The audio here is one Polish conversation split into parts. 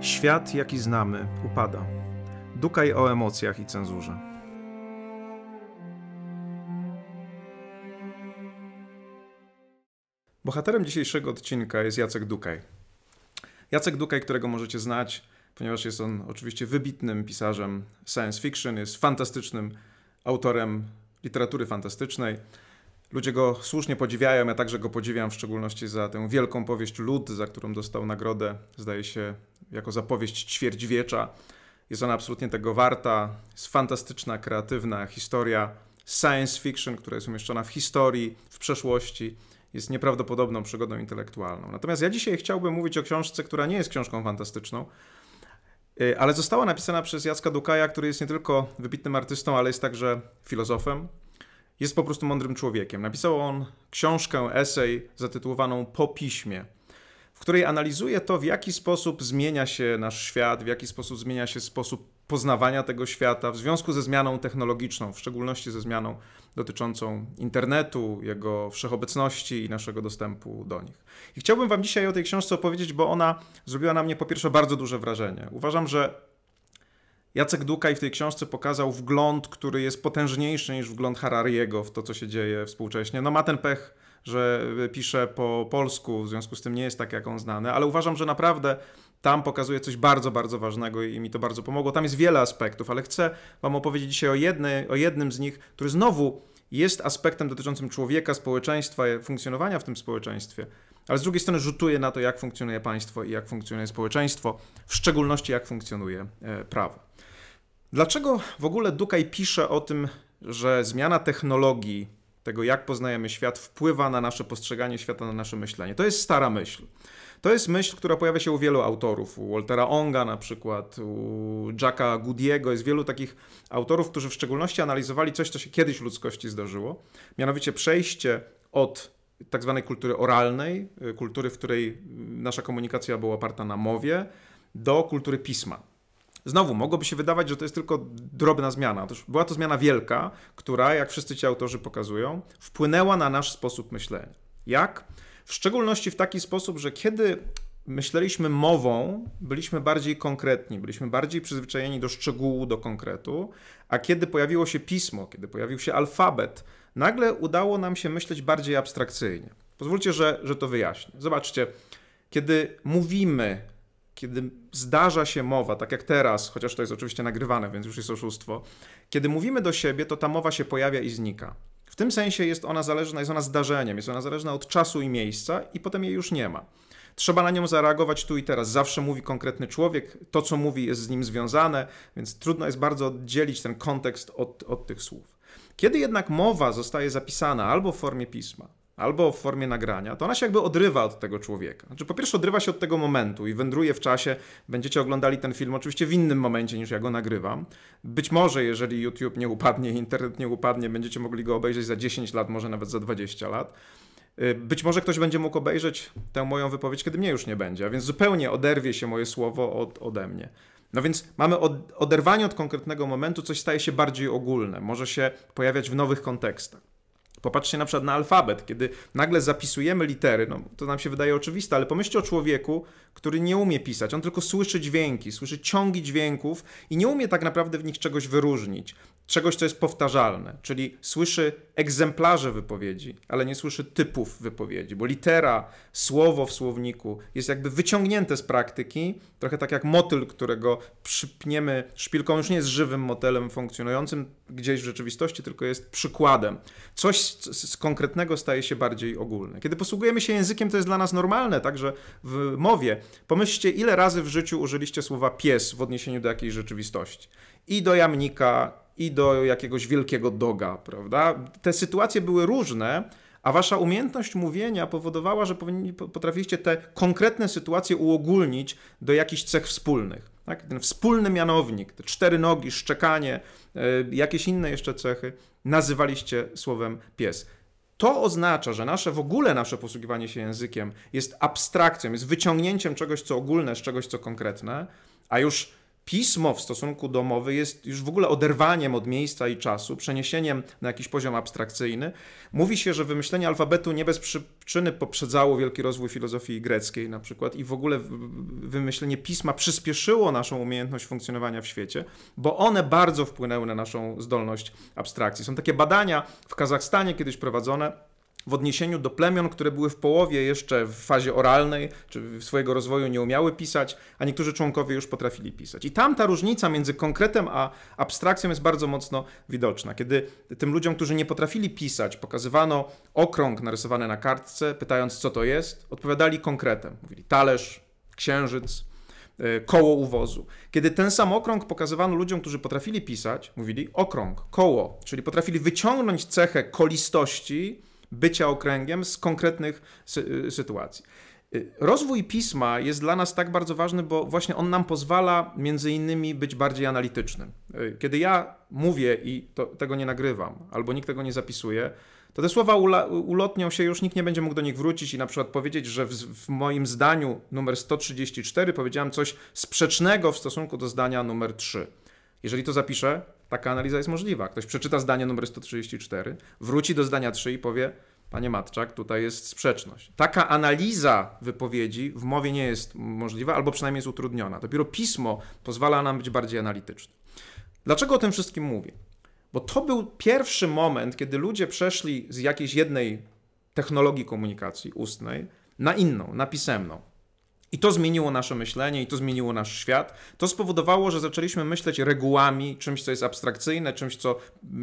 Świat, jaki znamy, upada. Dukaj o emocjach i cenzurze. Bohaterem dzisiejszego odcinka jest Jacek Dukaj. Jacek Dukaj, którego możecie znać, ponieważ jest on oczywiście wybitnym pisarzem science fiction, jest fantastycznym autorem literatury fantastycznej. Ludzie go słusznie podziwiają, ja także go podziwiam w szczególności za tę wielką powieść Lud, za którą dostał nagrodę, zdaje się, jako za powieść ćwierćwiecza. Jest ona absolutnie tego warta. Jest fantastyczna, kreatywna historia science fiction, która jest umieszczona w historii, w przeszłości. Jest nieprawdopodobną przygodą intelektualną. Natomiast ja dzisiaj chciałbym mówić o książce, która nie jest książką fantastyczną, y, ale została napisana przez Jacka Dukaja, który jest nie tylko wybitnym artystą, ale jest także filozofem. Jest po prostu mądrym człowiekiem. Napisał on książkę, esej zatytułowaną Po piśmie w której analizuje to, w jaki sposób zmienia się nasz świat, w jaki sposób zmienia się sposób poznawania tego świata w związku ze zmianą technologiczną, w szczególności ze zmianą dotyczącą internetu, jego wszechobecności i naszego dostępu do nich. I chciałbym Wam dzisiaj o tej książce opowiedzieć, bo ona zrobiła na mnie po pierwsze bardzo duże wrażenie. Uważam, że Jacek Dukaj w tej książce pokazał wgląd, który jest potężniejszy niż wgląd Harariego w to, co się dzieje współcześnie. No ma ten pech że pisze po polsku, w związku z tym nie jest tak jak on znany, ale uważam, że naprawdę tam pokazuje coś bardzo, bardzo ważnego i mi to bardzo pomogło. Tam jest wiele aspektów, ale chcę Wam opowiedzieć dzisiaj o, jednej, o jednym z nich, który znowu jest aspektem dotyczącym człowieka, społeczeństwa, funkcjonowania w tym społeczeństwie, ale z drugiej strony rzutuje na to, jak funkcjonuje państwo i jak funkcjonuje społeczeństwo, w szczególności jak funkcjonuje e, prawo. Dlaczego w ogóle Dukaj pisze o tym, że zmiana technologii tego, jak poznajemy świat, wpływa na nasze postrzeganie świata, na nasze myślenie. To jest stara myśl. To jest myśl, która pojawia się u wielu autorów, u Waltera Onga na przykład, u Jacka Goody'ego, jest wielu takich autorów, którzy w szczególności analizowali coś, co się kiedyś ludzkości zdarzyło, mianowicie przejście od tak zwanej kultury oralnej, y, kultury, w której nasza komunikacja była oparta na mowie, do kultury pisma. Znowu, mogłoby się wydawać, że to jest tylko drobna zmiana. Otóż była to zmiana wielka, która, jak wszyscy ci autorzy pokazują, wpłynęła na nasz sposób myślenia. Jak? W szczególności w taki sposób, że kiedy myśleliśmy mową, byliśmy bardziej konkretni, byliśmy bardziej przyzwyczajeni do szczegółu, do konkretu, a kiedy pojawiło się pismo, kiedy pojawił się alfabet, nagle udało nam się myśleć bardziej abstrakcyjnie. Pozwólcie, że, że to wyjaśnię. Zobaczcie, kiedy mówimy kiedy zdarza się mowa, tak jak teraz, chociaż to jest oczywiście nagrywane, więc już jest oszustwo, kiedy mówimy do siebie, to ta mowa się pojawia i znika. W tym sensie jest ona zależna, jest ona zdarzeniem, jest ona zależna od czasu i miejsca i potem jej już nie ma. Trzeba na nią zareagować tu i teraz. Zawsze mówi konkretny człowiek, to co mówi jest z nim związane, więc trudno jest bardzo oddzielić ten kontekst od, od tych słów. Kiedy jednak mowa zostaje zapisana albo w formie pisma, albo w formie nagrania, to ona się jakby odrywa od tego człowieka. Znaczy, po pierwsze, odrywa się od tego momentu i wędruje w czasie. Będziecie oglądali ten film oczywiście w innym momencie niż ja go nagrywam. Być może, jeżeli YouTube nie upadnie, internet nie upadnie, będziecie mogli go obejrzeć za 10 lat, może nawet za 20 lat. Y, być może ktoś będzie mógł obejrzeć tę moją wypowiedź, kiedy mnie już nie będzie, a więc zupełnie oderwie się moje słowo od, ode mnie. No więc mamy od, oderwanie od konkretnego momentu, coś staje się bardziej ogólne, może się pojawiać w nowych kontekstach. Popatrzcie na przykład na alfabet, kiedy nagle zapisujemy litery, no to nam się wydaje oczywiste, ale pomyślcie o człowieku, który nie umie pisać, on tylko słyszy dźwięki, słyszy ciągi dźwięków i nie umie tak naprawdę w nich czegoś wyróżnić czegoś, co jest powtarzalne, czyli słyszy egzemplarze wypowiedzi, ale nie słyszy typów wypowiedzi, bo litera, słowo w słowniku jest jakby wyciągnięte z praktyki, trochę tak jak motyl, którego przypniemy szpilką, już nie jest żywym motylem funkcjonującym gdzieś w rzeczywistości, tylko jest przykładem. Coś z konkretnego staje się bardziej ogólne. Kiedy posługujemy się językiem, to jest dla nas normalne, także w mowie. Pomyślcie, ile razy w życiu użyliście słowa pies w odniesieniu do jakiejś rzeczywistości. I do jamnika, i do jakiegoś wielkiego doga, prawda? Te sytuacje były różne, a wasza umiejętność mówienia powodowała, że powinni, potrafiliście te konkretne sytuacje uogólnić do jakichś cech wspólnych. Tak? Ten wspólny mianownik, te cztery nogi, szczekanie, y, jakieś inne jeszcze cechy, nazywaliście słowem pies. To oznacza, że nasze w ogóle nasze posługiwanie się językiem jest abstrakcją, jest wyciągnięciem czegoś, co ogólne z czegoś, co konkretne, a już pismo w stosunku do mowy jest już w ogóle oderwaniem od miejsca i czasu, przeniesieniem na jakiś poziom abstrakcyjny. Mówi się, że wymyślenie alfabetu nie bez przyczyny poprzedzało wielki rozwój filozofii greckiej na przykład i w ogóle wymyślenie pisma przyspieszyło naszą umiejętność funkcjonowania w świecie, bo one bardzo wpłynęły na naszą zdolność abstrakcji. Są takie badania w Kazachstanie kiedyś prowadzone, w odniesieniu do plemion, które były w połowie jeszcze w fazie oralnej, czy swojego rozwoju nie umiały pisać, a niektórzy członkowie już potrafili pisać. I tam ta różnica między konkretem a abstrakcją jest bardzo mocno widoczna. Kiedy tym ludziom, którzy nie potrafili pisać, pokazywano okrąg narysowany na kartce, pytając co to jest, odpowiadali konkretem. Mówili talerz, księżyc, e, koło uwozu. Kiedy ten sam okrąg pokazywano ludziom, którzy potrafili pisać, mówili okrąg, koło, czyli potrafili wyciągnąć cechę kolistości, bycia okręgiem z konkretnych sy y, sytuacji. Y, rozwój pisma jest dla nas tak bardzo ważny, bo właśnie on nam pozwala między innymi być bardziej analitycznym. Y, kiedy ja mówię i to, tego nie nagrywam, albo nikt tego nie zapisuje, to te słowa ulotnią się, już nikt nie będzie mógł do nich wrócić i na przykład powiedzieć, że w, w, moim zdaniu numer 134 powiedziałem coś sprzecznego w stosunku do zdania numer 3. Jeżeli to zapiszę, taka analiza jest możliwa. Ktoś przeczyta zdanie numer 134, wróci do zdania 3 i powie: Panie Matczak, tutaj jest sprzeczność. Taka analiza wypowiedzi w mowie nie jest możliwa, albo przynajmniej jest utrudniona. Dopiero pismo pozwala nam być bardziej analitycznym. Dlaczego o tym wszystkim mówię? Bo to był pierwszy moment, kiedy ludzie przeszli z jakiejś jednej technologii komunikacji ustnej na inną, na pisemną. I to zmieniło nasze myślenie, i to zmieniło nasz świat. To spowodowało, że zaczęliśmy myśleć regułami, czymś, co jest abstrakcyjne, czymś, co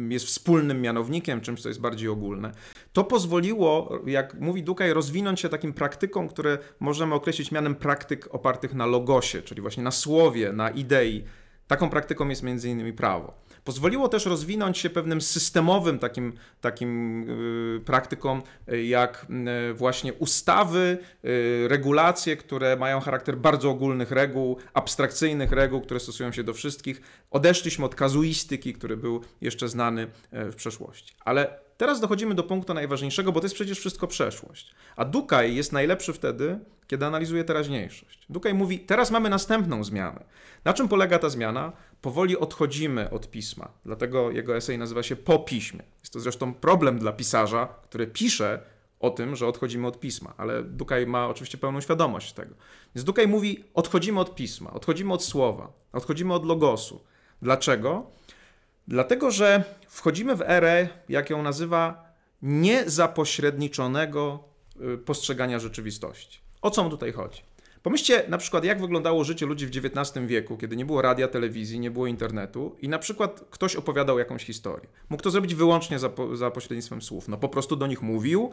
jest wspólnym mianownikiem, czymś, co jest bardziej ogólne. To pozwoliło, jak mówi Dukaj, rozwinąć się takim praktykom, które możemy określić mianem praktyk opartych na logosie, czyli właśnie na słowie, na idei. Taką praktyką jest między innymi prawo. Pozwoliło też rozwinąć się pewnym systemowym takim, takim y, praktykom, y, jak y, właśnie ustawy, regulacje, które mają charakter bardzo ogólnych reguł, abstrakcyjnych reguł, które stosują się do wszystkich. Odeszliśmy od kazuistyki, który był jeszcze znany w przeszłości. Ale teraz dochodzimy do punktu najważniejszego, bo to jest przecież wszystko przeszłość. A Dukaj jest najlepszy wtedy, kiedy analizuje teraźniejszość. Dukaj mówi, teraz mamy następną zmianę. Na czym polega ta zmiana? Powoli odchodzimy od pisma, dlatego jego esej nazywa się Po piśmie. Jest to zresztą problem dla pisarza, który pisze o tym, że odchodzimy od pisma, ale Dukaj ma oczywiście pełną świadomość tego. Więc Dukaj mówi, odchodzimy od pisma, odchodzimy od słowa, odchodzimy od logosu. Dlaczego? Dlatego, że wchodzimy w erę, jak ją nazywa, niezapośredniczonego y, postrzegania rzeczywistości. O co mu tutaj chodzi? Pomyślcie na przykład, jak wyglądało życie ludzi w XIX wieku, kiedy nie było radia, telewizji, nie było internetu i na przykład ktoś opowiadał jakąś historię. Mógł to zrobić wyłącznie za, za pośrednictwem słów. No po prostu do nich mówił,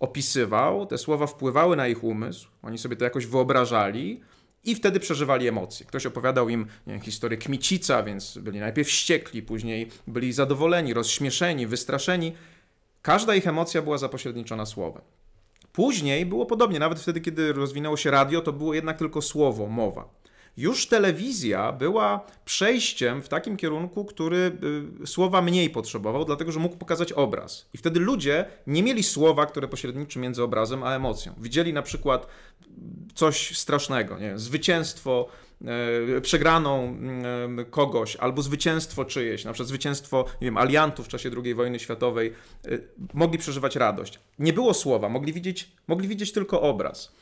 opisywał, te słowa wpływały na ich umysł, oni sobie to jakoś wyobrażali i wtedy przeżywali emocje. Ktoś opowiadał im wiem, historię Kmicica, więc byli najpierw wściekli, później byli zadowoleni, rozśmieszeni, wystraszeni. Każda ich emocja była zapośredniczona słowem. Później było podobnie, nawet wtedy, kiedy rozwinęło się radio, to było jednak tylko słowo, mowa. Już telewizja była przejściem w takim kierunku, który y, słowa mniej potrzebował, dlatego że mógł pokazać obraz. I wtedy ludzie nie mieli słowa, które pośredniczy między obrazem a emocją. Widzieli na przykład coś strasznego, nie? zwycięstwo E, przegraną e, kogoś albo zwycięstwo czyjeś, na przykład zwycięstwo nie wiem, aliantów w czasie II wojny światowej, e, mogli przeżywać radość. Nie było słowa, mogli widzieć, mogli widzieć tylko obraz.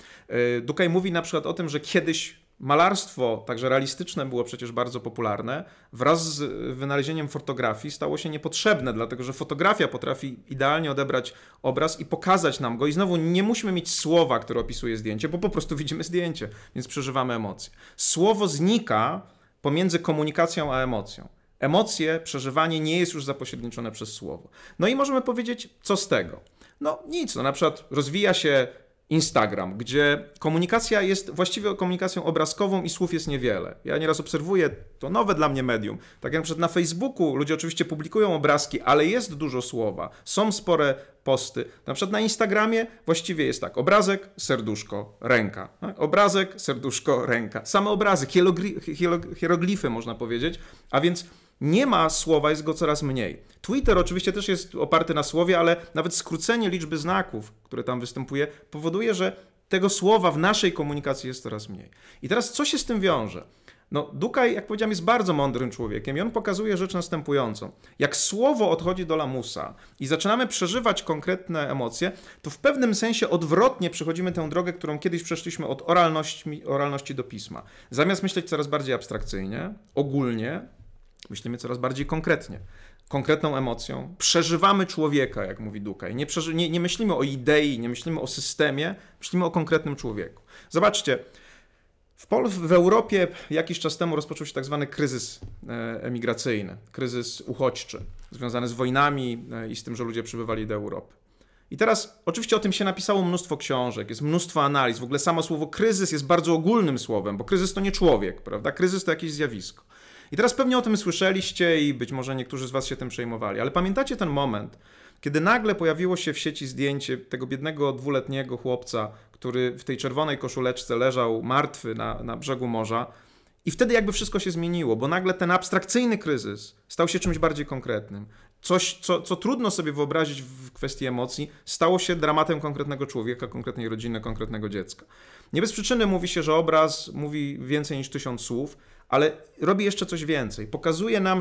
Dukaj mówi na przykład o tym, że kiedyś Malarstwo, także realistyczne, było przecież bardzo popularne. Wraz z wynalezieniem fotografii stało się niepotrzebne, dlatego że fotografia potrafi idealnie odebrać obraz i pokazać nam go. I znowu nie musimy mieć słowa, które opisuje zdjęcie, bo po prostu widzimy zdjęcie, więc przeżywamy emocje. Słowo znika pomiędzy komunikacją a emocją. Emocje, przeżywanie nie jest już zapośredniczone przez słowo. No i możemy powiedzieć, co z tego? No nic, no na przykład rozwija się Instagram, gdzie komunikacja jest właściwie komunikacją obrazkową i słów jest niewiele. Ja nieraz obserwuję to nowe dla mnie medium. Tak jak na przykład na Facebooku ludzie oczywiście publikują obrazki, ale jest dużo słowa, są spore posty. Na przykład na Instagramie właściwie jest tak: obrazek, serduszko, ręka. Tak? Obrazek, serduszko, ręka. Same obrazy, hieroglify można powiedzieć, a więc nie ma słowa, jest go coraz mniej. Twitter oczywiście też jest oparty na słowie, ale nawet skrócenie liczby znaków, które tam występuje, powoduje, że tego słowa w naszej komunikacji jest coraz mniej. I teraz co się z tym wiąże? No, Dukaj, jak powiedziałem, jest bardzo mądrym człowiekiem i on pokazuje rzecz następującą. Jak słowo odchodzi do lamusa i zaczynamy przeżywać konkretne emocje, to w pewnym sensie odwrotnie przechodzimy tę drogę, którą kiedyś przeszliśmy od oralności, oralności do pisma. Zamiast myśleć coraz bardziej abstrakcyjnie, ogólnie, myślimy coraz bardziej konkretnie konkretną emocją, przeżywamy człowieka, jak mówi Dukaj. Nie, nie, nie, myślimy o idei, nie myślimy o systemie, myślimy o konkretnym człowieku. Zobaczcie, w, Pol w Europie jakiś czas temu rozpoczął się tak zwany kryzys e, emigracyjny, kryzys uchodźczy, związany z wojnami e, i z tym, że ludzie przybywali do Europy. I teraz oczywiście o tym się napisało mnóstwo książek, jest mnóstwo analiz. W ogóle samo słowo kryzys jest bardzo ogólnym słowem, bo kryzys to nie człowiek, prawda? Kryzys to jakieś zjawisko. I teraz pewnie o tym słyszeliście i być może niektórzy z Was się tym przejmowali, ale pamiętacie ten moment, kiedy nagle pojawiło się w sieci zdjęcie tego biednego dwuletniego chłopca, który w tej czerwonej koszuleczce leżał martwy na, na brzegu morza. I wtedy jakby wszystko się zmieniło, bo nagle ten abstrakcyjny kryzys stał się czymś bardziej konkretnym. Coś, co, co trudno sobie wyobrazić w kwestii emocji, stało się dramatem konkretnego człowieka, konkretnej rodziny, konkretnego dziecka. Nie bez przyczyny mówi się, że obraz mówi więcej niż tysiąc słów, ale robi jeszcze coś więcej. Pokazuje nam,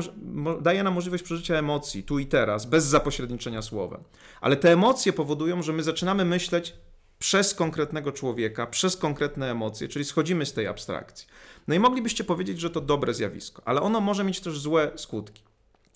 daje nam możliwość przeżycia emocji tu i teraz, bez zapośredniczenia słowem. Ale te emocje powodują, że my zaczynamy myśleć przez konkretnego człowieka, przez konkretne emocje, czyli schodzimy z tej abstrakcji. No i moglibyście powiedzieć, że to dobre zjawisko, ale ono może mieć też złe skutki.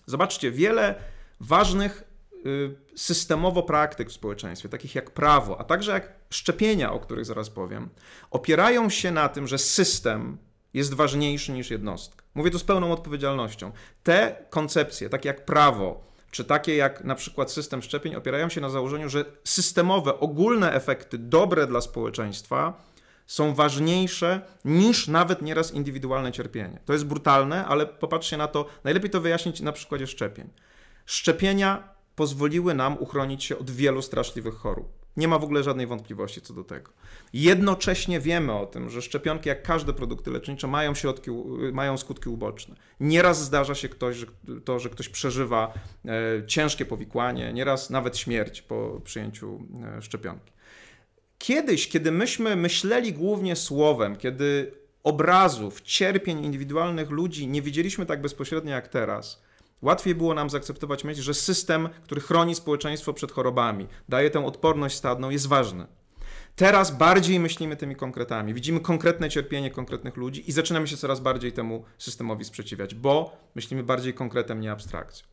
Zobaczcie, wiele ważnych y, systemowo praktyk w społeczeństwie, takich jak prawo, a także jak szczepienia, o których zaraz powiem, opierają się na tym, że system jest ważniejszy niż jednostka. Mówię to z pełną odpowiedzialnością. Te koncepcje, takie jak prawo, czy takie jak na przykład system szczepień, opierają się na założeniu, że systemowe, ogólne efekty dobre dla społeczeństwa są ważniejsze niż nawet nieraz indywidualne cierpienie. To jest brutalne, ale popatrzcie na to, najlepiej to wyjaśnić na przykładzie szczepień. Szczepienia pozwoliły nam uchronić się od wielu straszliwych chorób. Nie ma w ogóle żadnej wątpliwości co do tego. Jednocześnie wiemy o tym, że szczepionki, jak każde produkty lecznicze, mają, środki, mają skutki uboczne. Nieraz zdarza się ktoś, że, to, że ktoś przeżywa e, ciężkie powikłanie, nieraz nawet śmierć po przyjęciu e, szczepionki. Kiedyś, kiedy myśmy myśleli głównie słowem, kiedy obrazów, cierpień indywidualnych ludzi nie widzieliśmy tak bezpośrednio jak teraz, Łatwiej było nam zaakceptować myśl, że system, który chroni społeczeństwo przed chorobami, daje tę odporność stadną, jest ważny. Teraz bardziej myślimy tymi konkretami. Widzimy konkretne cierpienie konkretnych ludzi i zaczynamy się coraz bardziej temu systemowi sprzeciwiać, bo myślimy bardziej konkretem, nie abstrakcją.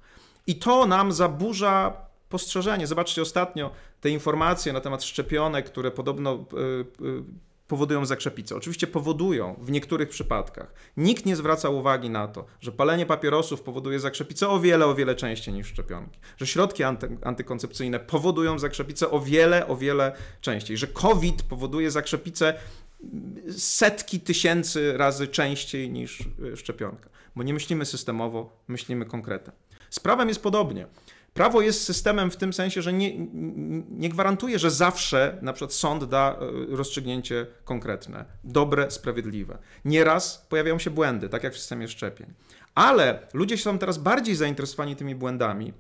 I to nam zaburza postrzeżenie. Zobaczcie ostatnio te informacje na temat szczepionek, które podobno yy, yy, powodują zakrzepicę. Oczywiście powodują w niektórych przypadkach. Nikt nie zwraca uwagi na to, że palenie papierosów powoduje zakrzepicę o wiele, o wiele częściej niż szczepionki. Że środki anty, antykoncepcyjne powodują zakrzepicę o wiele, o wiele częściej. Że COVID powoduje zakrzepicę setki tysięcy razy częściej niż y, szczepionka. Bo nie myślimy systemowo, myślimy konkretem. Z prawem jest podobnie. Prawo jest systemem w tym sensie, że nie, nie gwarantuje, że zawsze na przykład sąd da e, rozstrzygnięcie konkretne, dobre, sprawiedliwe. Nieraz pojawiają się błędy, tak jak w systemie szczepień. Ale ludzie są teraz bardziej zainteresowani tymi błędami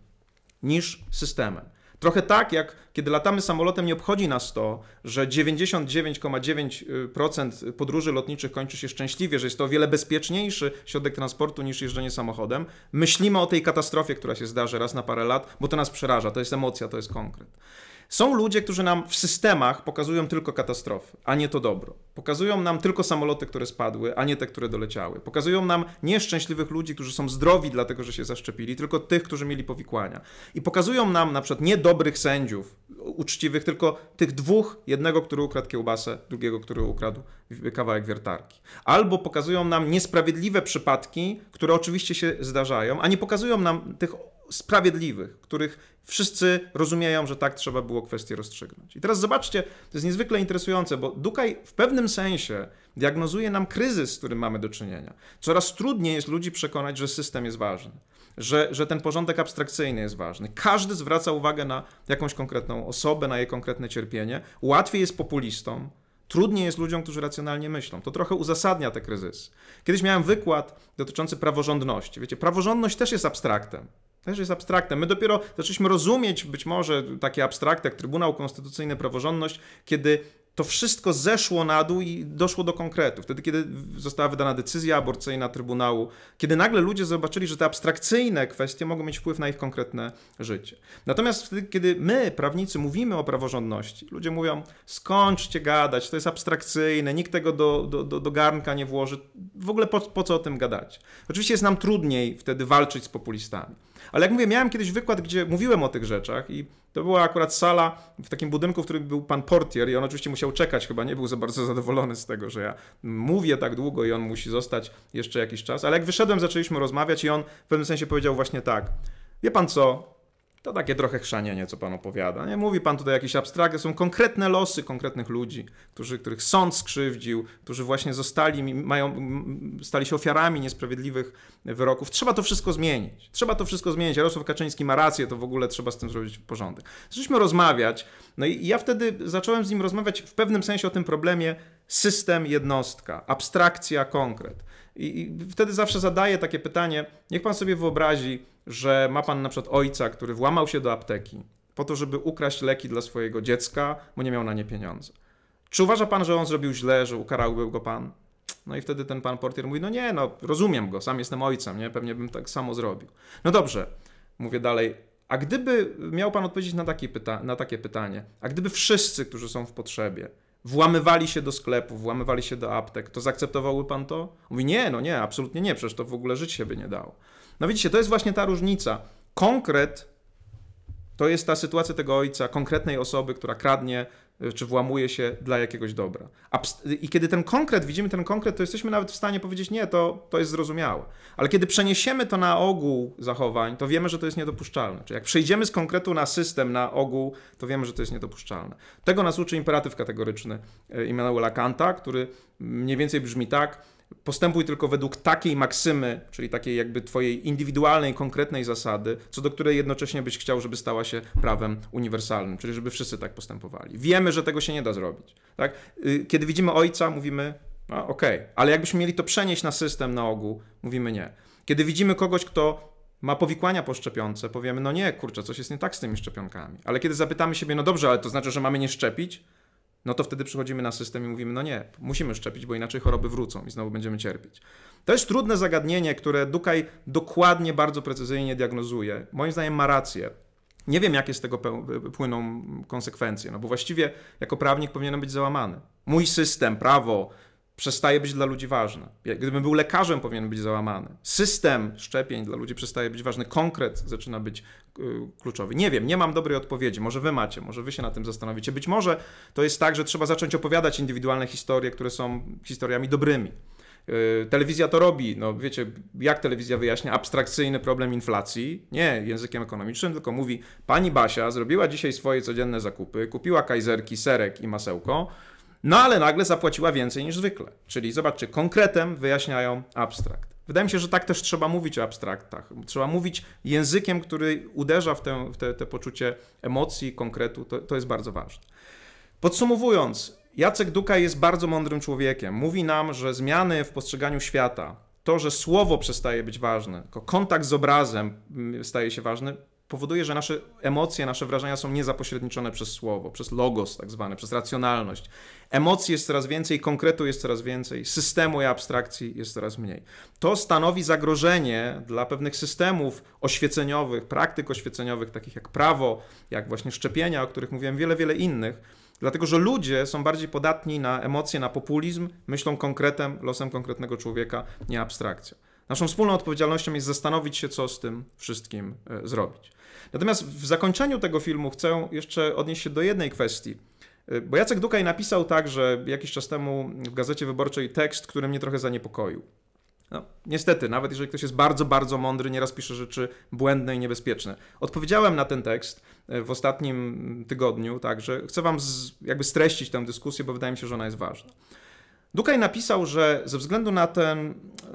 niż systemem. Trochę tak, jak kiedy latamy samolotem, nie obchodzi nas to, że 99,9% podróży lotniczych kończy się szczęśliwie, że jest to o wiele bezpieczniejszy środek transportu niż jeżdżenie samochodem. Myślimy o tej katastrofie, która się zdarzy raz na parę lat, bo to nas przeraża, to jest emocja, to jest konkret. Są ludzie, którzy nam w systemach pokazują tylko katastrofy, a nie to dobro. Pokazują nam tylko samoloty, które spadły, a nie te, które doleciały. Pokazują nam nieszczęśliwych ludzi, którzy są zdrowi dlatego, że się zaszczepili, tylko tych, którzy mieli powikłania. I pokazują nam na przykład nie dobrych sędziów, uczciwych, tylko tych dwóch, jednego, który ukradł kiełbasę, drugiego, który ukradł kawałek wiertarki. Albo pokazują nam niesprawiedliwe przypadki, które oczywiście się zdarzają, a nie pokazują nam tych sprawiedliwych, których wszyscy rozumieją, że tak trzeba było kwestię rozstrzygnąć. I teraz zobaczcie, to jest niezwykle interesujące, bo Dukaj w pewnym sensie diagnozuje nam kryzys, z którym mamy do czynienia. Coraz trudniej jest ludzi przekonać, że system jest ważny, że, że ten porządek abstrakcyjny jest ważny. Każdy zwraca uwagę na jakąś konkretną osobę, na jej konkretne cierpienie. Łatwiej jest populistom, Trudniej jest ludziom, którzy racjonalnie myślą. To trochę uzasadnia te kryzysy. Kiedyś miałem wykład dotyczący praworządności. Wiecie, praworządność też jest abstraktem też jest abstraktem. My dopiero zaczęliśmy rozumieć być może takie abstrakty jak Trybunał Konstytucyjny, praworządność, kiedy to wszystko zeszło na dół i doszło do konkretu. Wtedy, kiedy została wydana decyzja aborcyjna Trybunału, kiedy nagle ludzie zobaczyli, że te abstrakcyjne kwestie mogą mieć wpływ na ich konkretne życie. Natomiast wtedy, kiedy my, prawnicy, mówimy o praworządności, ludzie mówią, skończcie gadać, to jest abstrakcyjne, nikt tego do, do, do, do garnka nie włoży, w ogóle po, po co o tym gadać? Oczywiście jest nam trudniej wtedy walczyć z populistami. Ale jak mówię, miałem kiedyś wykład, gdzie mówiłem o tych rzeczach i to była akurat sala w takim budynku, w którym był pan portier i on oczywiście musiał czekać, chyba nie był za bardzo zadowolony z tego, że ja mówię tak długo i on musi zostać jeszcze jakiś czas. Ale jak wyszedłem, zaczęliśmy rozmawiać i on w pewnym sensie powiedział właśnie tak. Wie pan co, to takie trochę chrzanienie, co pan opowiada. Nie mówi pan tutaj jakieś abstrakcje, są konkretne losy konkretnych ludzi, którzy, których sąd skrzywdził, którzy właśnie zostali, mają, stali się ofiarami niesprawiedliwych wyroków. Trzeba to wszystko zmienić. Trzeba to wszystko zmienić. Jarosław Kaczyński ma rację, to w ogóle trzeba z tym zrobić porządek. Zaczęliśmy rozmawiać, no i ja wtedy zacząłem z nim rozmawiać w pewnym sensie o tym problemie system, jednostka, abstrakcja, konkret. I, I, wtedy zawsze zadaję takie pytanie, niech pan sobie wyobrazi, że ma pan na przykład ojca, który włamał się do apteki po to, żeby ukraść leki dla swojego dziecka, bo nie miał na nie pieniądze. Czy uważa pan, że on zrobił źle, że ukarałby go pan? No i wtedy ten pan portier mówi, no nie, no rozumiem go, sam jestem ojcem, nie? Pewnie bym tak samo zrobił. No dobrze, mówię dalej, a gdyby miał pan odpowiedzieć na takie, pyta na takie pytanie, a gdyby wszyscy, którzy są w potrzebie, włamywali się do sklepów, włamywali się do aptek, to zaakceptowałby pan to? Mówi, nie, no nie, absolutnie nie, przecież to w ogóle żyć się by nie dało. No widzicie, to jest właśnie ta różnica. Konkret to jest ta sytuacja tego ojca, konkretnej osoby, która kradnie y, czy włamuje się dla jakiegoś dobra. I kiedy ten konkret, widzimy ten konkret, to jesteśmy nawet w stanie powiedzieć, nie, to, to jest zrozumiałe. Ale kiedy przeniesiemy to na ogół zachowań, to wiemy, że to jest niedopuszczalne. Czyli jak przejdziemy z konkretu na system, na ogół, to wiemy, że to jest niedopuszczalne. Tego nas uczy imperatyw kategoryczny y, Immanuela Kanta, który mniej więcej brzmi tak, Postępuj tylko według takiej maksymy, czyli takiej jakby twojej indywidualnej, konkretnej zasady, co do której jednocześnie byś chciał, żeby stała się prawem uniwersalnym, czyli żeby wszyscy tak postępowali. Wiemy, że tego się nie da zrobić. Tak? Y, kiedy widzimy ojca, mówimy, no, okej, okay. ale jakbyśmy mieli to przenieść na system na ogół, mówimy nie. Kiedy widzimy kogoś, kto ma powikłania poszczepiące, powiemy, no nie, kurczę, coś jest nie tak z tymi szczepionkami. Ale kiedy zapytamy siebie, no dobrze, ale to znaczy, że mamy nie szczepić? No to wtedy przychodzimy na system i mówimy, no nie, musimy szczepić, bo inaczej choroby wrócą i znowu będziemy cierpieć. To jest trudne zagadnienie, które Dukaj dokładnie, bardzo precyzyjnie diagnozuje. Moim zdaniem ma rację. Nie wiem, jakie z tego płyną konsekwencje, no bo właściwie jako prawnik powinienem być załamany. Mój system, prawo, przestaje być dla ludzi ważne. Gdybym był lekarzem, powinien być załamany. System szczepień dla ludzi przestaje być ważny, konkret zaczyna być y, kluczowy. Nie wiem, nie mam dobrej odpowiedzi. Może wy macie, może wy się na tym zastanowicie. Być może to jest tak, że trzeba zacząć opowiadać indywidualne historie, które są historiami dobrymi. Y, telewizja to robi, no wiecie, jak telewizja wyjaśnia abstrakcyjny problem inflacji? Nie językiem ekonomicznym, tylko mówi: Pani Basia zrobiła dzisiaj swoje codzienne zakupy, kupiła kajzerki, serek i masełko, no ale nagle zapłaciła więcej niż zwykle. Czyli zobaczcie, konkretem wyjaśniają abstrakt. Wydaje mi się, że tak też trzeba mówić o abstraktach. Trzeba mówić językiem, który uderza w, tę, w te, te poczucie emocji, konkretu. To, to jest bardzo ważne. Podsumowując, Jacek Duka jest bardzo mądrym człowiekiem. Mówi nam, że zmiany w postrzeganiu świata, to, że słowo przestaje być ważne, kontakt z obrazem mm, staje się ważny, powoduje, że nasze emocje, nasze wrażenia są niezapośredniczone przez słowo, przez logos tak zwany, przez racjonalność. Emocji jest coraz więcej, konkretu jest coraz więcej, systemu i abstrakcji jest coraz mniej. To stanowi zagrożenie dla pewnych systemów oświeceniowych, praktyk oświeceniowych, takich jak prawo, jak właśnie szczepienia, o których mówiłem, wiele, wiele innych, dlatego że ludzie są bardziej podatni na emocje, na populizm, myślą konkretem, losem konkretnego człowieka, nie abstrakcją. Naszą wspólną odpowiedzialnością jest zastanowić się, co z tym wszystkim e, zrobić. Natomiast w zakończeniu tego filmu chcę jeszcze odnieść się do jednej kwestii. Y, bo Jacek Dukaj napisał także jakiś czas temu w Gazecie Wyborczej tekst, który mnie trochę zaniepokoił. No, niestety, nawet jeżeli ktoś jest bardzo, bardzo mądry, nieraz pisze rzeczy błędne i niebezpieczne. Odpowiedziałem na ten tekst y, w ostatnim tygodniu, także chcę Wam z, jakby streścić tę dyskusję, bo wydaje mi się, że ona jest ważna. Dukaj napisał, że ze względu na ten,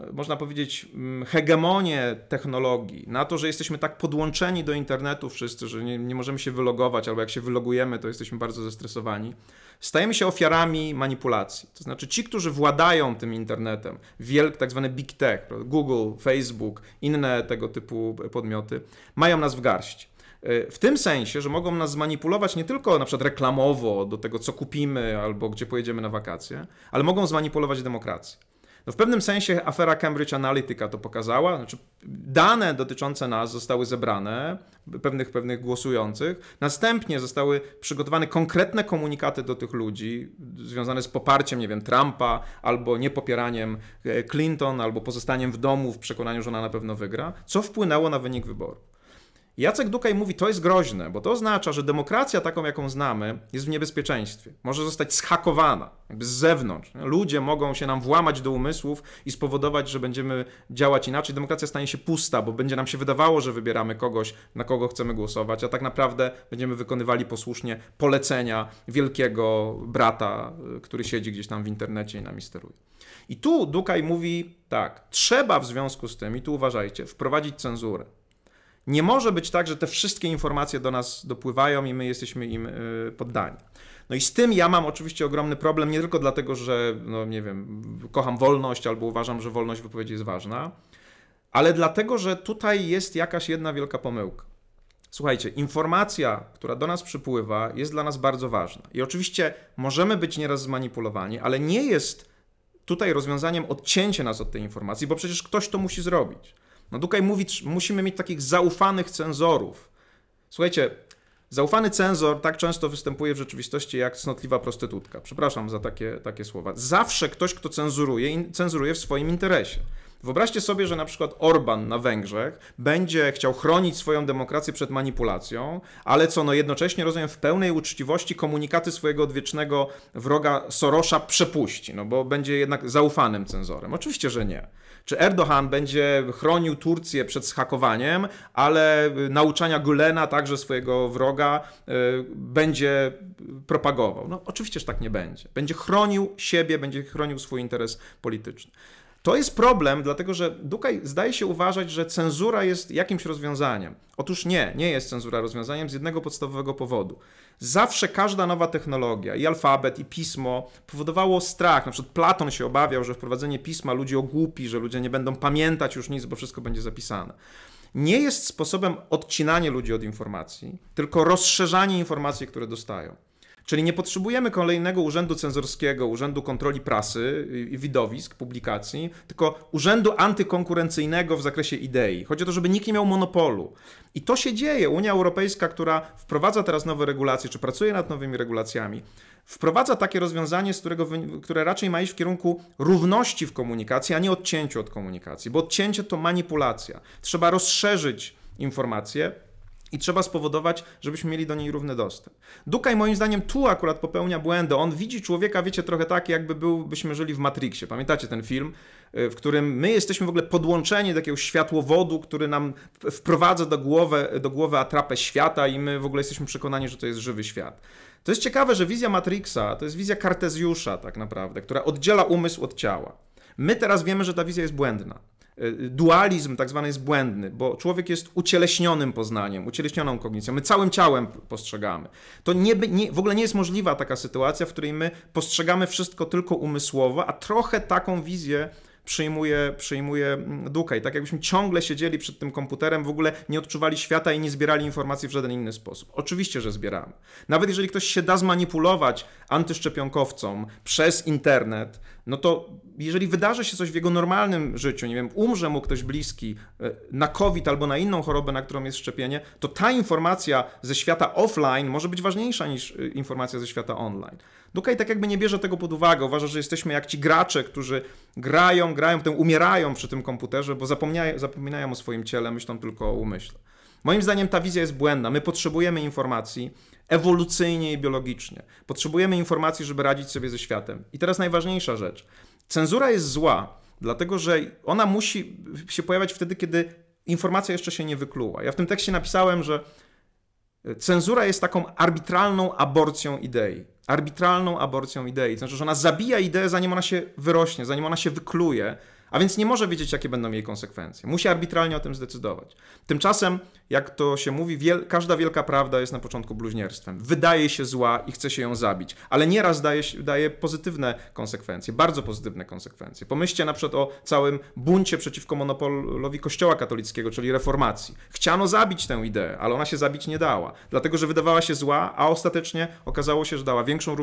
e, można powiedzieć, mm, hegemonię technologii, na to, że jesteśmy tak podłączeni do internetu wszyscy, że nie, nie możemy się wylogować, albo jak się wylogujemy, to jesteśmy bardzo zestresowani, stajemy się ofiarami manipulacji. To znaczy ci, którzy władają tym internetem, wielk, tak zwany big tech, Google, Facebook, inne tego typu podmioty, mają nas w garści. W tym sensie, że mogą nas zmanipulować nie tylko na przykład reklamowo do tego, co kupimy albo gdzie pojedziemy na wakacje, ale mogą zmanipulować demokrację. No w pewnym sensie afera Cambridge Analytica to pokazała. Znaczy, dane dotyczące nas zostały zebrane, pewnych, pewnych głosujących. Następnie zostały przygotowane konkretne komunikaty do tych ludzi, związane z poparciem, nie wiem, Trumpa, albo niepopieraniem e, Clinton, albo pozostaniem w domu w przekonaniu, że ona na pewno wygra, co wpłynęło na wynik wyboru. Jacek Dukaj mówi, to jest groźne, bo to oznacza, że demokracja taką, jaką znamy, jest w niebezpieczeństwie. Może zostać schakowana, jakby z zewnątrz. Ludzie mogą się nam włamać do umysłów i spowodować, że będziemy działać inaczej. Demokracja stanie się pusta, bo będzie nam się wydawało, że wybieramy kogoś, na kogo chcemy głosować, a tak naprawdę będziemy wykonywali posłusznie polecenia wielkiego brata, który siedzi gdzieś tam w internecie i nami steruje. I tu Dukaj mówi tak, trzeba w związku z tym, i tu uważajcie, wprowadzić cenzurę. Nie może być tak, że te wszystkie informacje do nas dopływają i my jesteśmy im y, poddani. No i z tym ja mam oczywiście ogromny problem, nie tylko dlatego, że, no nie wiem, kocham wolność albo uważam, że wolność wypowiedzi jest ważna, ale dlatego, że tutaj jest jakaś jedna wielka pomyłka. Słuchajcie, informacja, która do nas przypływa, jest dla nas bardzo ważna. I oczywiście możemy być nieraz zmanipulowani, ale nie jest tutaj rozwiązaniem odcięcie nas od tej informacji, bo przecież ktoś to musi zrobić. No Dukaj mówi, musimy mieć takich zaufanych cenzorów. Słuchajcie, zaufany cenzor tak często występuje w rzeczywistości jak cnotliwa prostytutka. Przepraszam za takie, takie słowa. Zawsze ktoś, kto cenzuruje, cenzuruje w swoim interesie. Wyobraźcie sobie, że na przykład Orban na Węgrzech będzie chciał chronić swoją demokrację przed manipulacją, ale co no jednocześnie rozumiem w pełnej uczciwości komunikaty swojego odwiecznego wroga Sorosza przepuści, no bo będzie jednak zaufanym cenzorem. Oczywiście, że nie. Czy Erdogan będzie chronił Turcję przed schakowaniem, ale nauczania Gülena, także swojego wroga, y, będzie propagował? No oczywiście, że tak nie będzie. Będzie chronił siebie, będzie chronił swój interes polityczny. To jest problem, dlatego że Dukaj zdaje się uważać, że cenzura jest jakimś rozwiązaniem. Otóż nie, nie jest cenzura rozwiązaniem z jednego podstawowego powodu. Zawsze każda nowa technologia, i alfabet, i pismo, powodowało strach. Na przykład Platon się obawiał, że wprowadzenie pisma ludzi ogłupi, że ludzie nie będą pamiętać już nic, bo wszystko będzie zapisane. Nie jest sposobem odcinania ludzi od informacji, tylko rozszerzanie informacji, które dostają. Czyli nie potrzebujemy kolejnego urzędu cenzorskiego, urzędu kontroli prasy i widowisk, publikacji, tylko urzędu antykonkurencyjnego w zakresie idei. Chodzi o to, żeby nikt nie miał monopolu. I to się dzieje. Unia Europejska, która wprowadza teraz nowe regulacje, czy pracuje nad nowymi regulacjami, wprowadza takie rozwiązanie, z którego, które raczej ma iść w kierunku równości w komunikacji, a nie odcięciu od komunikacji, bo odcięcie to manipulacja. Trzeba rozszerzyć informacje i trzeba spowodować, żebyśmy mieli do niej równy dostęp. Dukaj moim zdaniem tu akurat popełnia błędy. On widzi człowieka, wiecie, trochę tak, jakby był, byśmy żyli w Matrixie. Pamiętacie ten film, y, w którym my jesteśmy w ogóle podłączeni do jakiegoś światłowodu, który nam wprowadza do głowy, do głowy atrapę świata i my w ogóle jesteśmy przekonani, że to jest żywy świat. To jest ciekawe, że wizja Matrixa to jest wizja Kartezjusza tak naprawdę, która oddziela umysł od ciała. My teraz wiemy, że ta wizja jest błędna. Y, dualizm tak zwany jest błędny, bo człowiek jest ucieleśnionym poznaniem, ucieleśnioną kognicją. My całym ciałem postrzegamy. To nie, nie, w ogóle nie jest możliwa taka sytuacja, w której my postrzegamy wszystko tylko umysłowo, a trochę taką wizję przyjmuje, przyjmuje mm, Dukaj. Tak jakbyśmy ciągle siedzieli przed tym komputerem, w ogóle nie odczuwali świata i nie zbierali informacji w żaden inny sposób. Oczywiście, że zbieramy. Nawet jeżeli ktoś się da zmanipulować antyszczepionkowcom przez internet, no to jeżeli wydarzy się coś w jego normalnym życiu, nie wiem, umrze mu ktoś bliski e, na COVID albo na inną chorobę, na którą jest szczepienie, to ta informacja ze świata offline może być ważniejsza niż e, informacja ze świata online. Dukaj tak jakby nie bierze tego pod uwagę. Uważa, że jesteśmy jak ci gracze, którzy grają, grają, potem umierają przy tym komputerze, bo zapominają, zapominają o swoim ciele, myślą tylko o umyśle. Moim zdaniem ta wizja jest błędna. My potrzebujemy informacji ewolucyjnie i biologicznie. Potrzebujemy informacji, żeby radzić sobie ze światem. I teraz najważniejsza rzecz. Cenzura jest zła, dlatego że ona musi się pojawiać wtedy, kiedy informacja jeszcze się nie wykluła. Ja w tym tekście napisałem, że cenzura jest taką arbitralną aborcją idei arbitralną aborcją idei. To znaczy, że ona zabija ideę, zanim ona się wyrośnie, zanim ona się wykluje, A więc nie może wiedzieć, jakie będą jej konsekwencje. Musi arbitralnie o tym zdecydować. Tymczasem, jak to się mówi, wiel każda wielka prawda jest na początku bluźnierstwem. Wydaje się zła i chce się ją zabić, ale nieraz daje, daje pozytywne konsekwencje, bardzo pozytywne konsekwencje. Pomyślcie na przykład o całym buncie przeciwko monopolowi Kościoła katolickiego, czyli reformacji. Chciano zabić tę ideę, ale ona się zabić nie dała, dlatego że wydawała się zła, a ostatecznie okazało się, że dała większą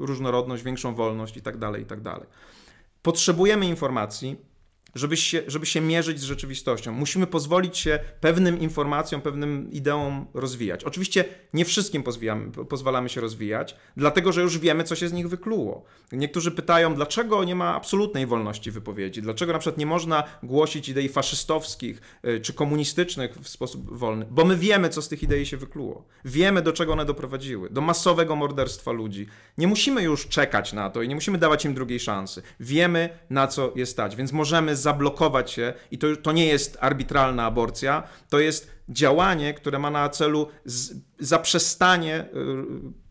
różnorodność, większą wolność itd., tak itd. Potrzebujemy informacji, żeby się, żeby się mierzyć z rzeczywistością. Musimy pozwolić się pewnym informacjom, pewnym ideom rozwijać. Oczywiście nie wszystkim pozwalamy się rozwijać, dlatego że już wiemy, co się z nich wykluło. Niektórzy pytają, dlaczego nie ma absolutnej wolności wypowiedzi, dlaczego na przykład nie można głosić idei faszystowskich y, czy komunistycznych w sposób wolny, bo my wiemy, co z tych idei się wykluło. Wiemy, do czego one doprowadziły, do masowego morderstwa ludzi. Nie musimy już czekać na to i nie musimy dawać im drugiej szansy. Wiemy, na co jest stać, więc możemy zablokować się i to, to nie jest arbitralna aborcja, to jest działanie, które ma na celu z, zaprzestanie y,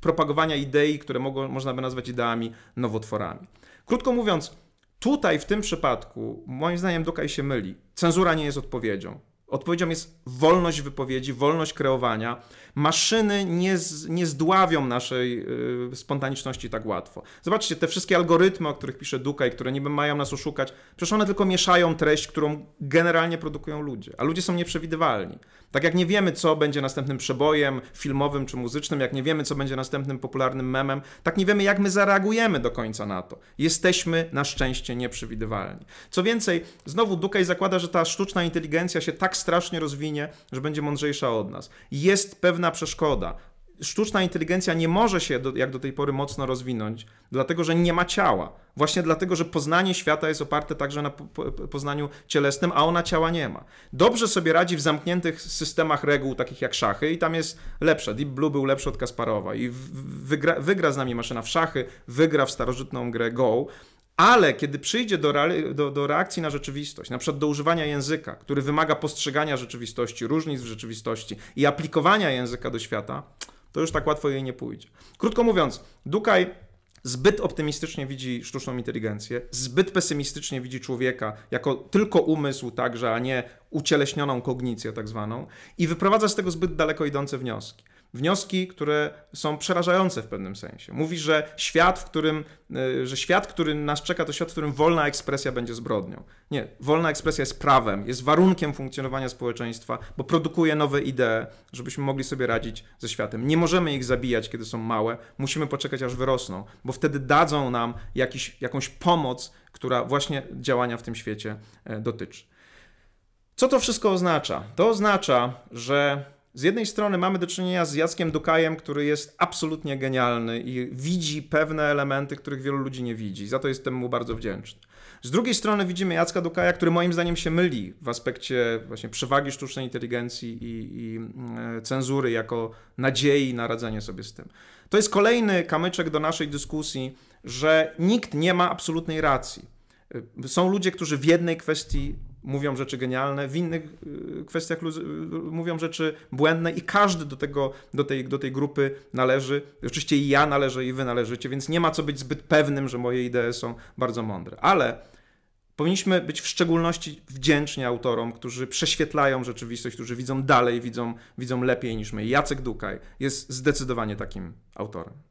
propagowania idei, które mogą, można by nazwać ideami nowotworami. Krótko mówiąc, tutaj w tym przypadku, moim zdaniem, Dukaj się myli. Cenzura nie jest odpowiedzią. Odpowiedzią jest wolność wypowiedzi, wolność kreowania. Maszyny nie, z, nie zdławią naszej y, spontaniczności tak łatwo. Zobaczcie, te wszystkie algorytmy, o których pisze Dukaj, które niby mają nas oszukać, przecież one tylko mieszają treść, którą generalnie produkują ludzie. A ludzie są nieprzewidywalni. Tak jak nie wiemy, co będzie następnym przebojem filmowym czy muzycznym, jak nie wiemy, co będzie następnym popularnym memem, tak nie wiemy, jak my zareagujemy do końca na to. Jesteśmy na szczęście nieprzewidywalni. Co więcej, znowu Dukaj zakłada, że ta sztuczna inteligencja się tak strasznie rozwinie, że będzie mądrzejsza od nas. Jest pewna przeszkoda sztuczna inteligencja nie może się do, jak do tej pory mocno rozwinąć, dlatego że nie ma ciała. Właśnie dlatego, że poznanie świata jest oparte także na po, poznaniu cielesnym, a ona ciała nie ma. Dobrze sobie radzi w zamkniętych systemach reguł, takich jak szachy, i tam jest lepsze. Deep Blue był lepszy od Kasparowa i wygra, wygra z nami maszyna w szachy, wygra w starożytną grę Go, ale kiedy przyjdzie do, do, do, reakcji na rzeczywistość, na przykład do używania języka, który wymaga postrzegania rzeczywistości, różnic w rzeczywistości i aplikowania języka do świata, to już tak łatwo jej nie pójdzie. Krótko mówiąc, Dukaj zbyt optymistycznie widzi sztuczną inteligencję, zbyt pesymistycznie widzi człowieka jako tylko umysł także, a nie ucieleśnioną kognicję tak zwaną i wyprowadza z tego zbyt daleko idące wnioski wnioski, które są przerażające w pewnym sensie. Mówi, że świat, w którym, y, że świat, który nas czeka, to świat, w którym wolna ekspresja będzie zbrodnią. Nie, wolna ekspresja jest prawem, jest warunkiem funkcjonowania społeczeństwa, bo produkuje nowe idee, żebyśmy mogli sobie radzić ze światem. Nie możemy ich zabijać, kiedy są małe, musimy poczekać, aż wyrosną, bo wtedy dadzą nam jakiś, jakąś pomoc, która właśnie działania w tym świecie e, dotyczy. Co to wszystko oznacza? To oznacza, że z jednej strony mamy do czynienia z Jackiem Dukajem, który jest absolutnie genialny i widzi pewne elementy, których wielu ludzi nie widzi. Za to jestem mu bardzo wdzięczny. Z drugiej strony widzimy Jacka Dukaja, który moim zdaniem się myli w aspekcie właśnie przewagi sztucznej inteligencji i, i e, cenzury jako nadziei na radzenie sobie z tym. To jest kolejny kamyczek do naszej dyskusji, że nikt nie ma absolutnej racji. E, są ludzie, którzy w jednej kwestii mówią rzeczy genialne, w innych y, kwestiach y, mówią rzeczy błędne i każdy do, tego, do, tej, do tej grupy należy. Oczywiście i ja należę, i wy należycie, więc nie ma co być zbyt pewnym, że moje idee są bardzo mądre. Ale powinniśmy być w szczególności wdzięczni autorom, którzy prześwietlają rzeczywistość, którzy widzą dalej, widzą, widzą lepiej niż my. Jacek Dukaj jest zdecydowanie takim autorem.